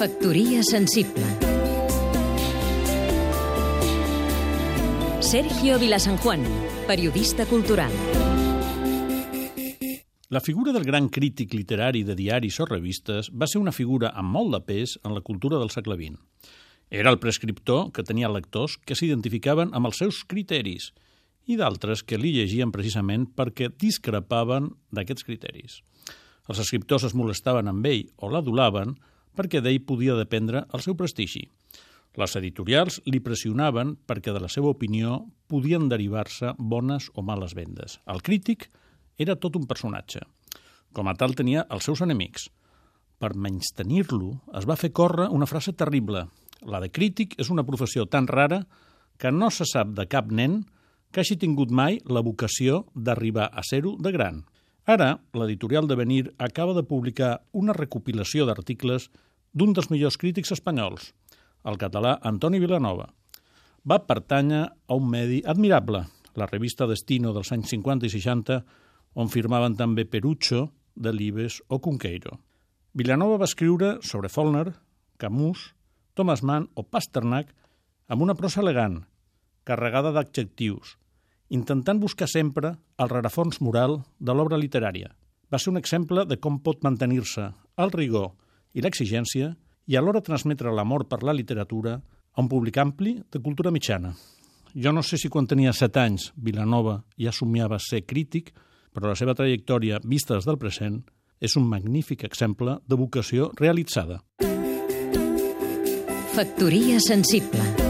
Factoria sensible Sergio Vilasanjuan, periodista cultural. La figura del gran crític literari de diaris o revistes va ser una figura amb molt de pes en la cultura del segle XX. Era el prescriptor que tenia lectors que s'identificaven amb els seus criteris i d'altres que li llegien precisament perquè discrepaven d'aquests criteris. Els escriptors es molestaven amb ell o l'adulaven perquè d'ell podia dependre el seu prestigi. Les editorials li pressionaven perquè de la seva opinió podien derivar-se bones o males vendes. El crític era tot un personatge. Com a tal tenia els seus enemics. Per menystenir-lo es va fer córrer una frase terrible. La de crític és una professió tan rara que no se sap de cap nen que hagi tingut mai la vocació d'arribar a ser-ho de gran. Ara, l'editorial de Venir acaba de publicar una recopilació d'articles d'un dels millors crítics espanyols, el català Antoni Vilanova. Va pertànyer a un medi admirable, la revista Destino dels anys 50 i 60, on firmaven també Perucho, Delibes o Cunqueiro. Vilanova va escriure sobre Follner, Camus, Thomas Mann o Pasternak amb una prosa elegant, carregada d'adjectius, intentant buscar sempre el rarafons moral de l'obra literària. Va ser un exemple de com pot mantenir-se el rigor i l'exigència i alhora transmetre l'amor per la literatura a un públic ampli de cultura mitjana. Jo no sé si quan tenia set anys Vilanova ja somiava ser crític, però la seva trajectòria, vista des del present, és un magnífic exemple de vocació realitzada. Factoria sensible